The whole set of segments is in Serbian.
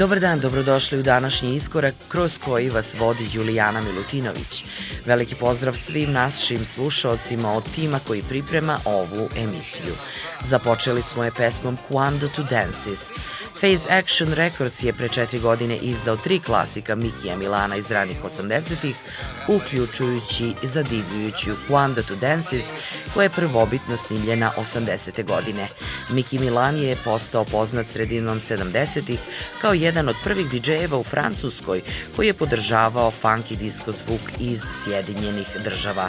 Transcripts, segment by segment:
Dobar dan, dobrodošli u današnji iskorak kroz koji vas vodi Julijana Milutinović. Veliki pozdrav svim našim slušalcima od tima koji priprema ovu emisiju. Započeli smo je pesmom Quando to Dances. Phase Action Records je pre četiri godine izdao tri klasika Mikija Milana iz ranih 80-ih, uključujući zadivljujuću Quando to Dances, koja je prvobitno snimljena 80. godine. Miki Milan je postao poznat sredinom 70-ih kao jedan od prvih DJ-eva u Francuskoj koji je podržavao funky disco zvuk iz Sjedinjenih država.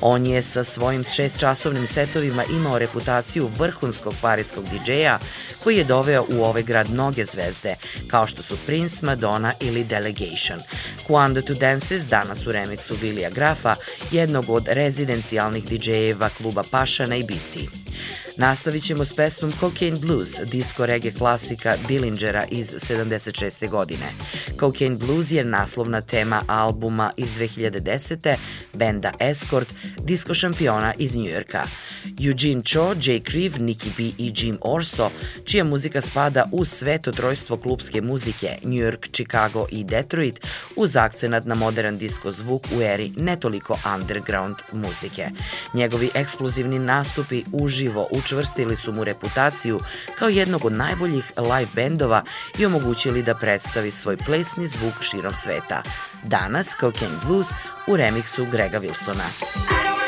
On je sa svojim šestčasovnim setovima imao reputaciju vrhunskog parijskog DJ-a koji je doveo u ovaj grad mnoge zvezde, kao što su Prince, Madonna ili Delegation. Quando to Dances danas u remiksu Vilija Grafa, jednog od rezidencijalnih DJ-eva kluba Paša na Ibici. Nastavit ćemo s pesmom Cocaine Blues, disco reggae klasika Dillingera iz 76. godine. Cocaine Blues je naslovna tema albuma iz 2010. benda Escort, disco šampiona iz Njujorka. Eugene Cho, Jay Creve, Nicky B i Jim Orso, čija muzika spada u sveto trojstvo klubske muzike New York, Chicago i Detroit, uz akcenat na modern disco zvuk u eri netoliko underground muzike. Njegovi eksplozivni nastupi uživo učvrstili su mu reputaciju kao jednog od najboljih live bendova i omogućili da predstavi svoj plesni zvuk širom sveta. Danas Cocaine Blues u remiksu Grega Wilsona.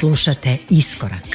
Slušate Iskorak.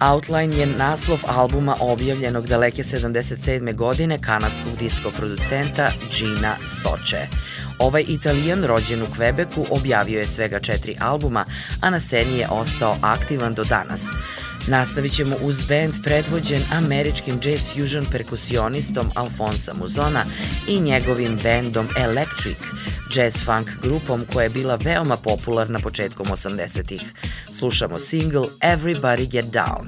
Outline je naslov albuma objavljenog daleke 77. godine kanadskog disko producenta Gina Soče. Ovaj italijan rođen u Kvebeku objavio je svega četiri albuma, a na sceni je ostao aktivan do danas. Nastavit ćemo uz band predvođen američkim jazz fusion perkusionistom Alfonsa Muzona i njegovim bandom Electric, jazz funk grupom koja je bila veoma popularna početkom 80-ih. Slušamo single Everybody Get Down.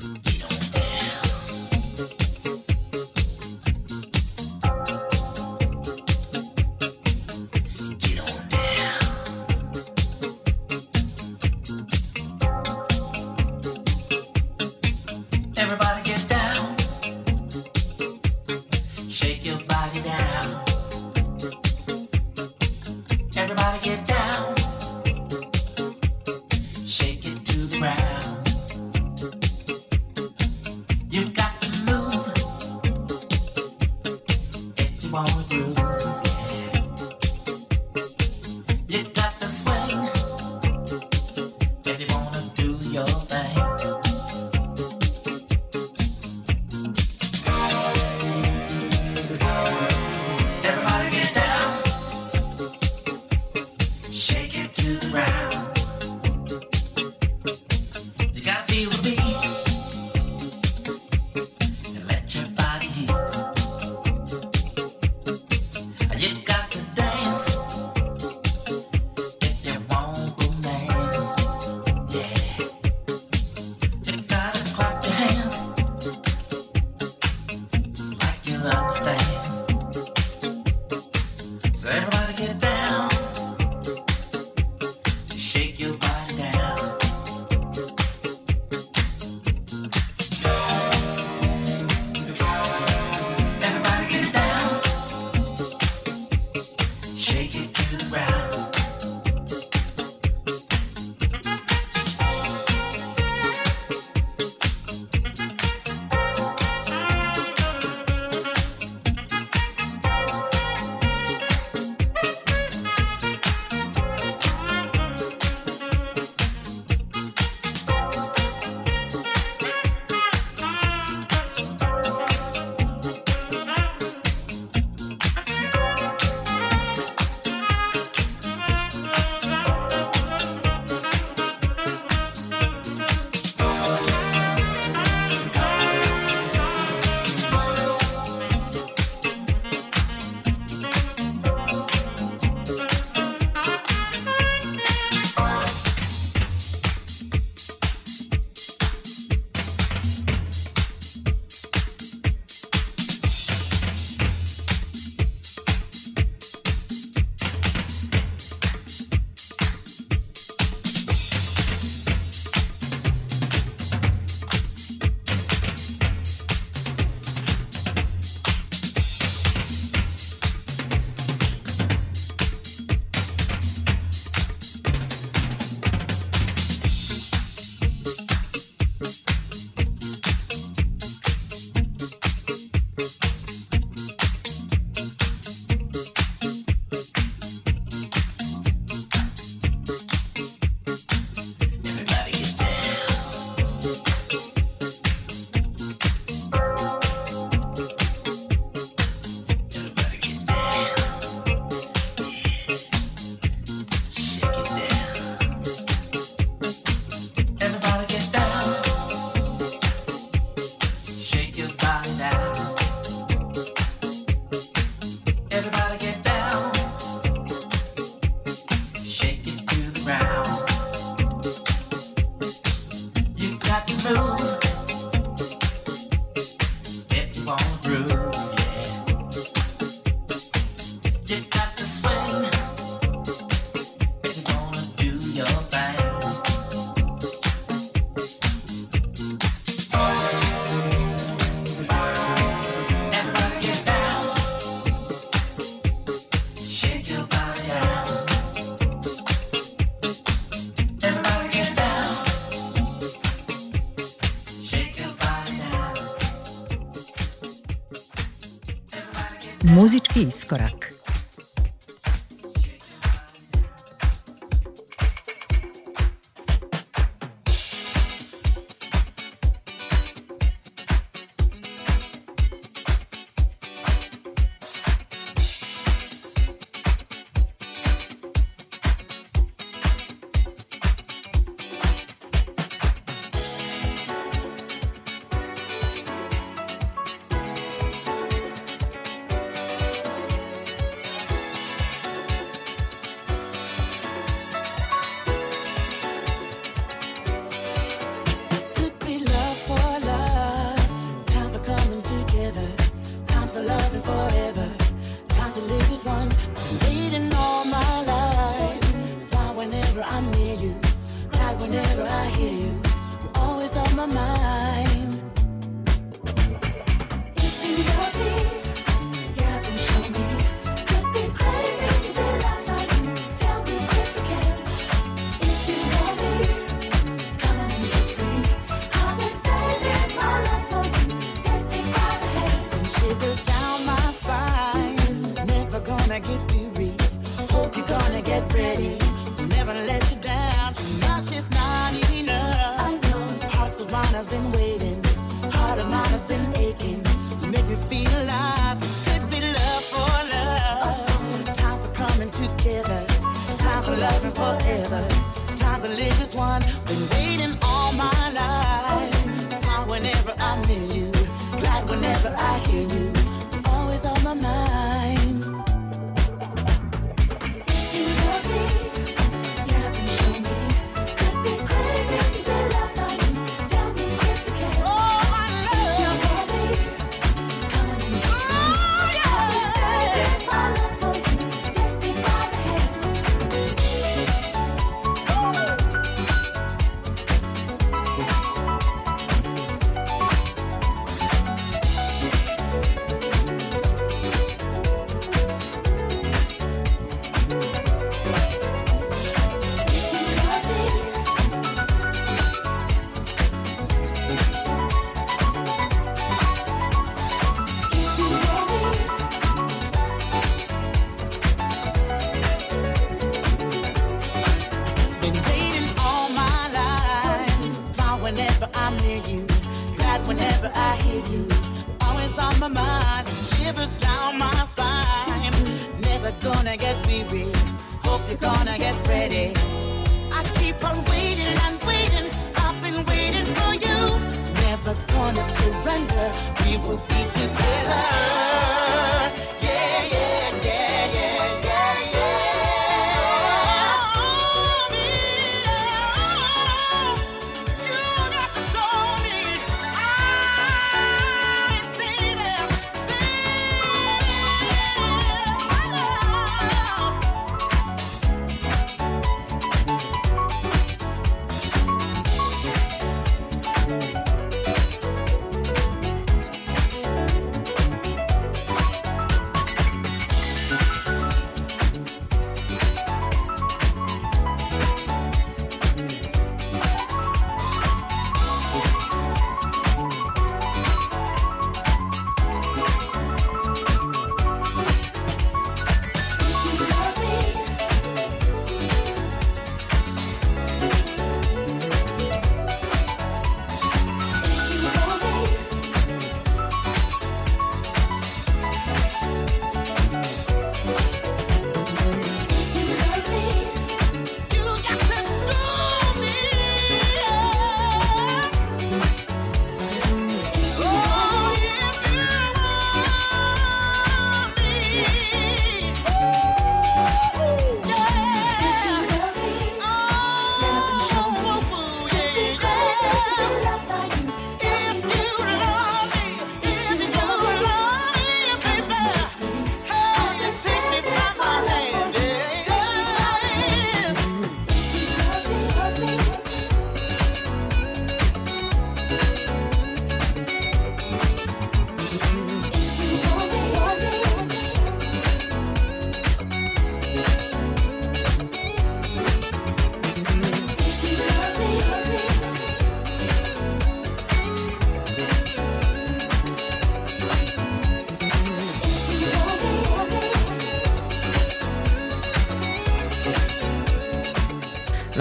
Iskorak.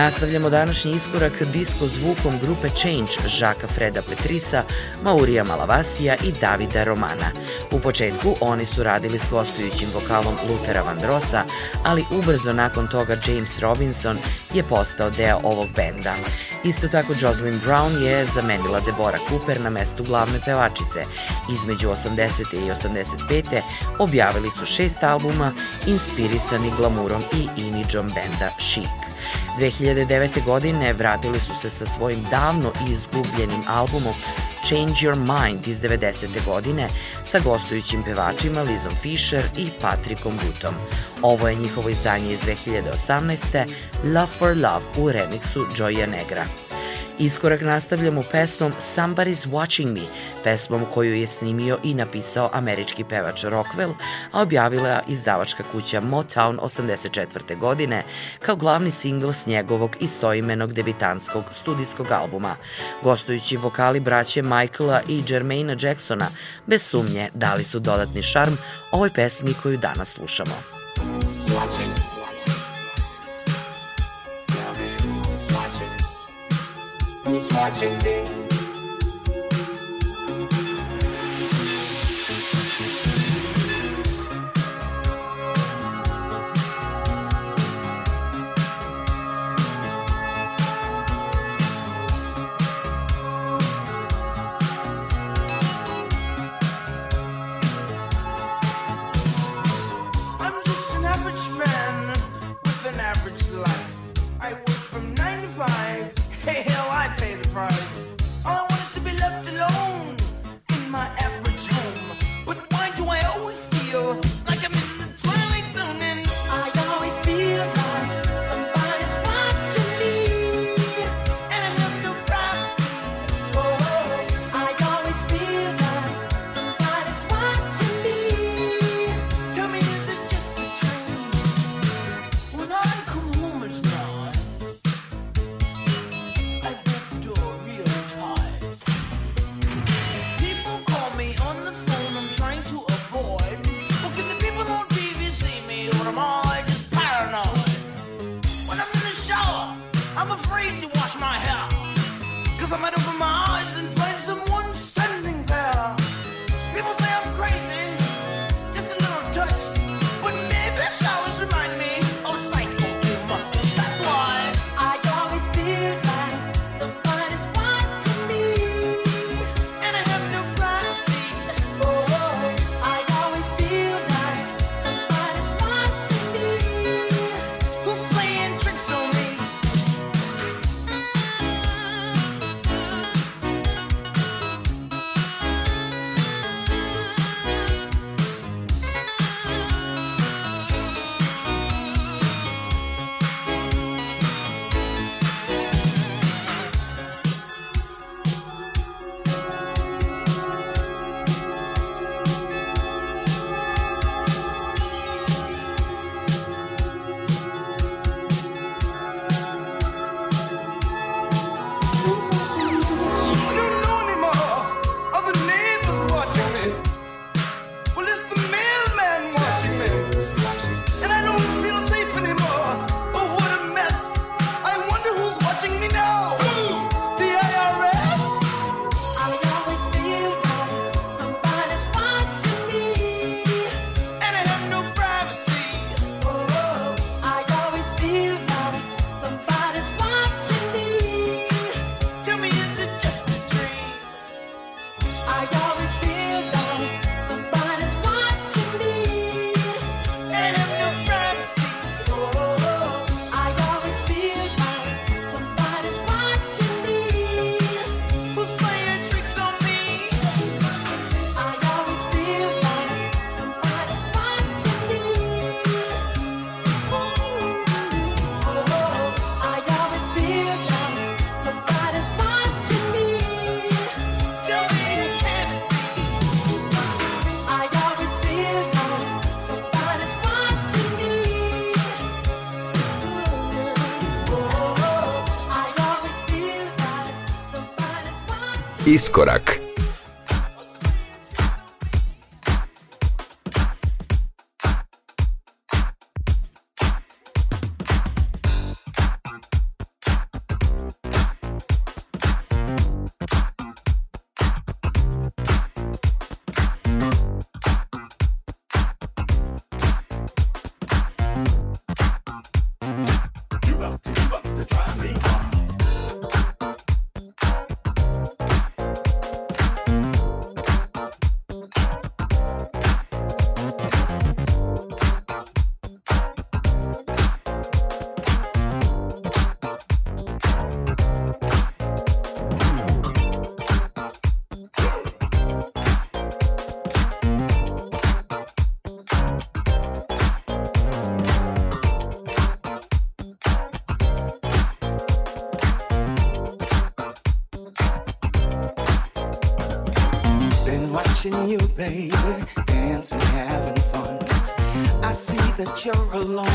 Nastavljamo današnji iskorak disko zvukom grupe Change Žaka Freda Petrisa, Maurija Malavasija i Davida Romana. U početku oni su radili s gostujućim vokalom Luthera Vandrosa, ali ubrzo nakon toga James Robinson je postao deo ovog benda. Isto tako Jocelyn Brown je zamenila Deborah Cooper na mestu glavne pevačice. Između 80. i 85. objavili su šest albuma inspirisani glamurom i imidžom benda Chic. 2009. godine vratili su se sa svojim davno izgubljenim albumom Change Your Mind iz 90. godine sa gostujućim pevačima Lizom Fisher i Patrickom Butom. Ovo je njihovo izdanje iz 2018. Love for Love u remiksu Joya Negra. Iskorak nastavljamo pesmom Somebody's Watching Me, pesmom koju je snimio i napisao američki pevač Rockwell, a objavila izdavačka kuća Motown 84. godine kao glavni singl s njegovog istoimenog debitanskog studijskog albuma. Gostujući vokali braće Michaela i Jermaina Jacksona, bez sumnje dali su dodatni šarm ovoj pesmi koju danas slušamo. Watching. Who's watching Iskorak you're alone.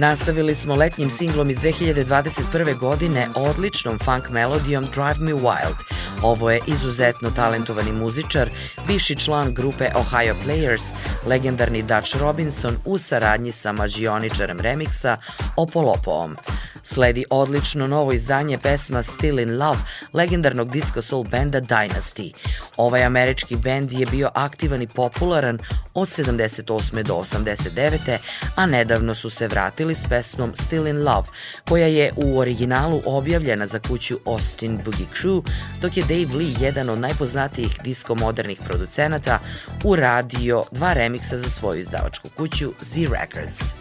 Nastavili smo letnjim singlom iz 2021. godine odličnom funk melodijom Drive Me Wild. Ovo je izuzetno talentovani muzičar, bivši član grupe Ohio Players, legendarni Dutch Robinson u saradnji sa mađioničarem remiksa Opolopoom. Sledi odlično novo izdanje pesma Still in Love legendarnog disco soul benda Dynasty. Ovaj američki bend je bio aktivan i popularan od 78. do 89. a nedavno su se vratili s pesmom Still in Love, koja je u originalu objavljena za kuću Austin Boogie Crew, dok je Dave Lee, jedan od najpoznatijih diskomodernih producenata, uradio dva remiksa za svoju izdavačku kuću Z Records.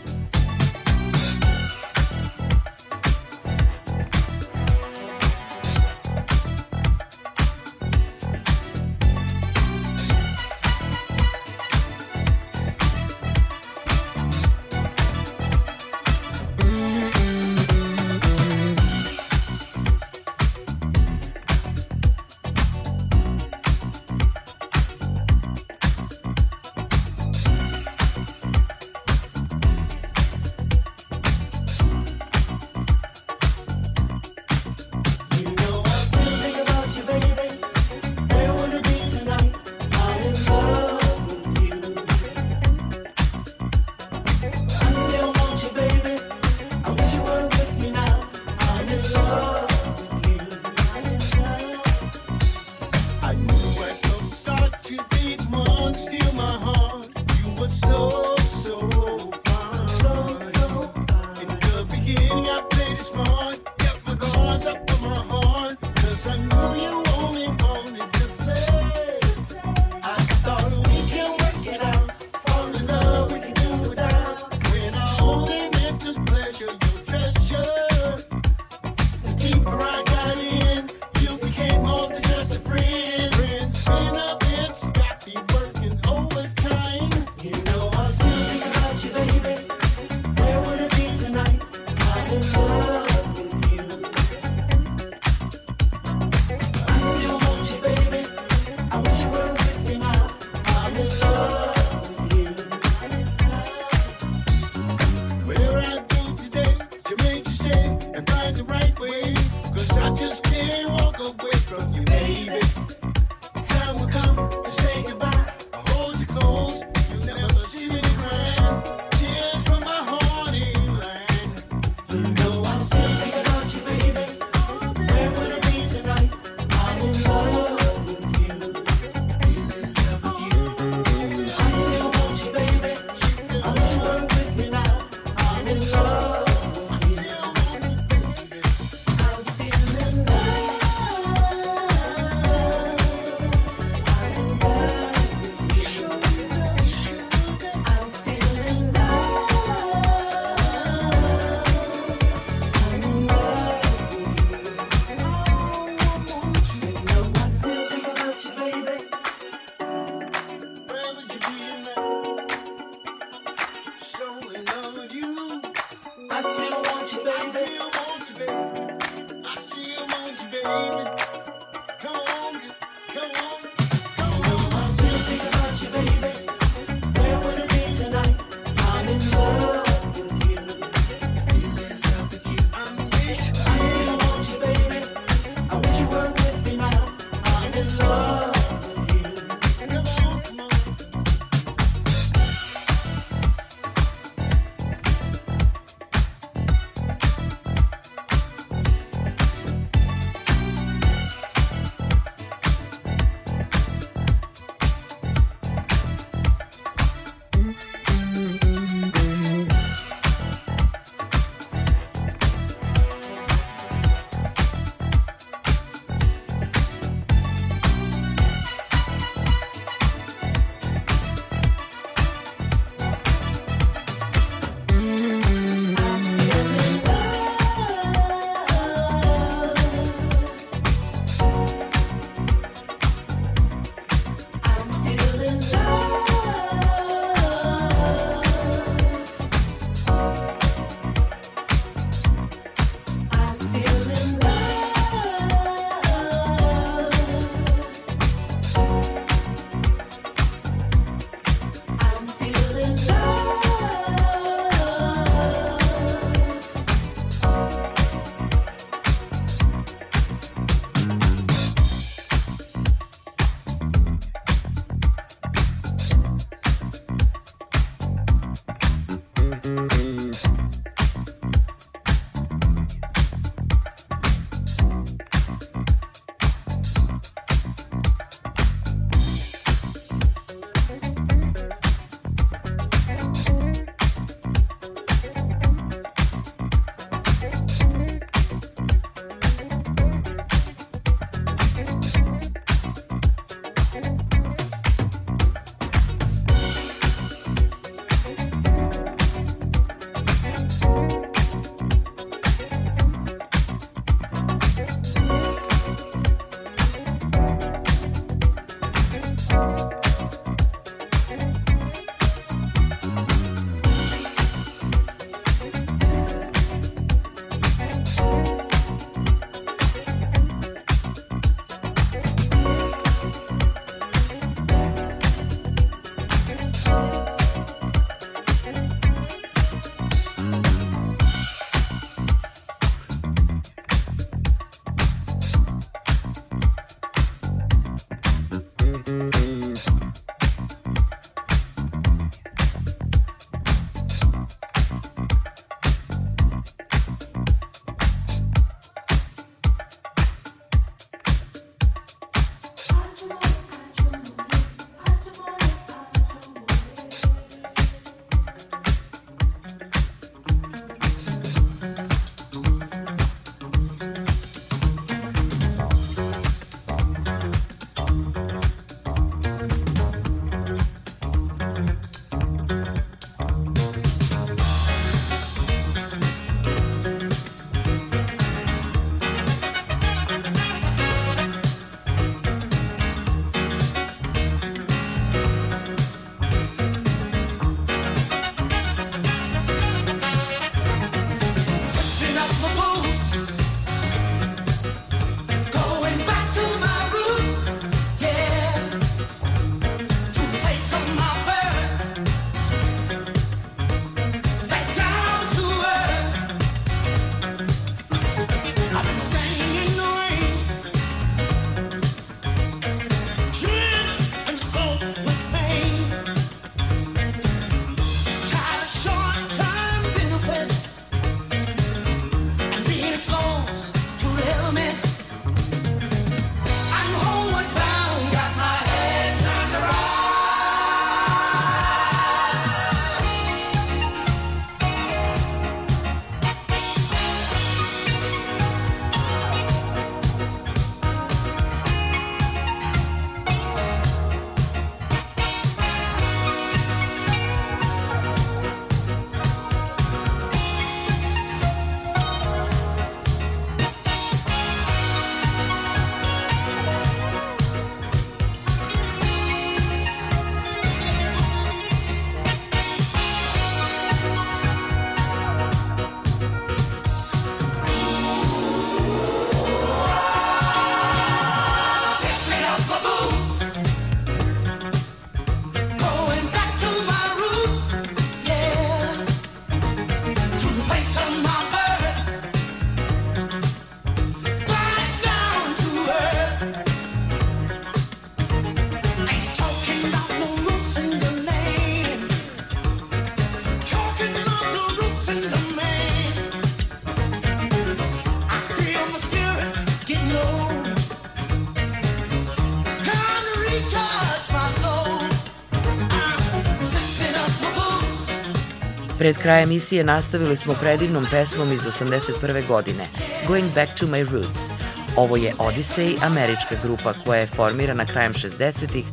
Pred kraj emisije nastavili smo predivnom pesmom iz 81. godine, Going Back to My Roots. Ovo je Odyssey, američka grupa koja je formirana krajem 60-ih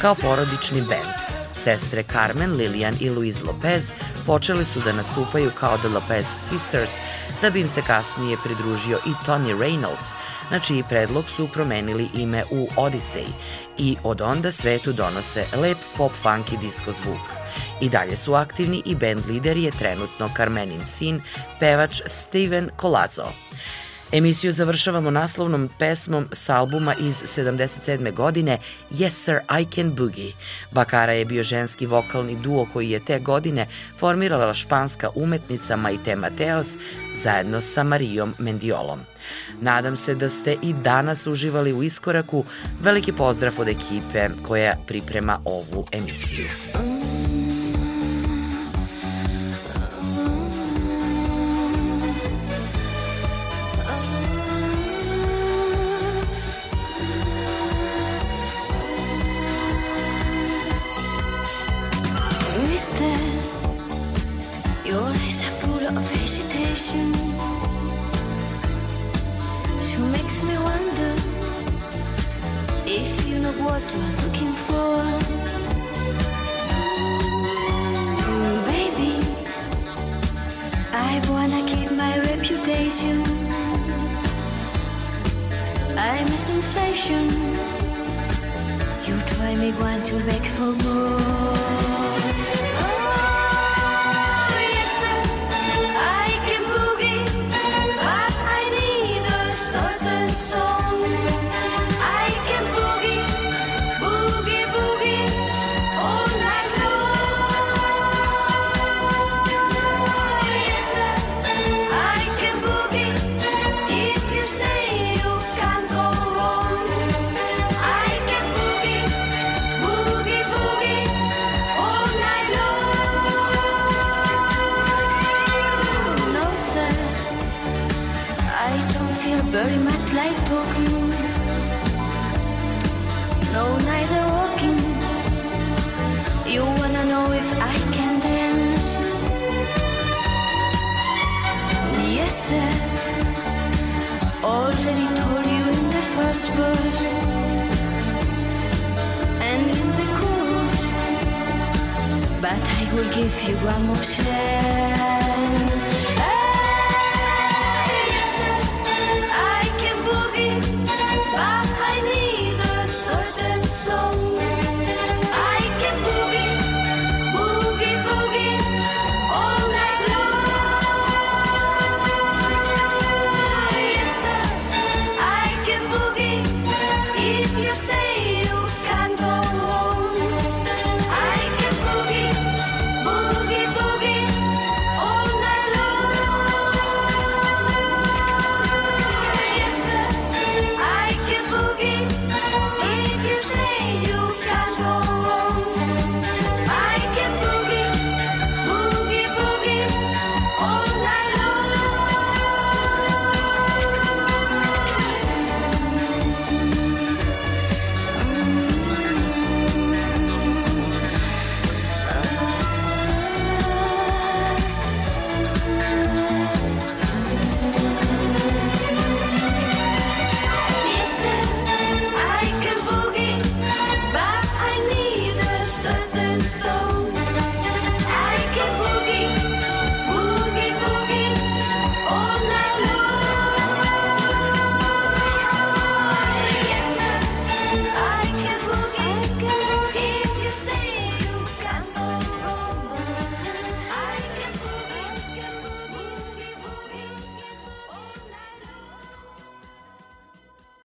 kao porodični bend. Sestre Carmen, Lilian i Luis Lopez počeli su da nastupaju kao The Lopez Sisters, da bi im se kasnije pridružio i Tony Reynolds, na čiji predlog su promenili ime u Odyssey i od onda svetu donose lep pop funky disco zvuk. I dalje su aktivni i band lider je trenutno Carmenin sin, pevač Steven Colazzo. Emisiju završavamo naslovnom pesmom s albuma iz 77. godine Yes Sir I Can Boogie. Bakara je bio ženski vokalni duo koji je te godine formirala španska umetnica Maite Mateos zajedno sa Marijom Mendiolom. Nadam se da ste i danas uživali u iskoraku. Veliki pozdrav od ekipe koja priprema ovu emisiju. Give you one more chance.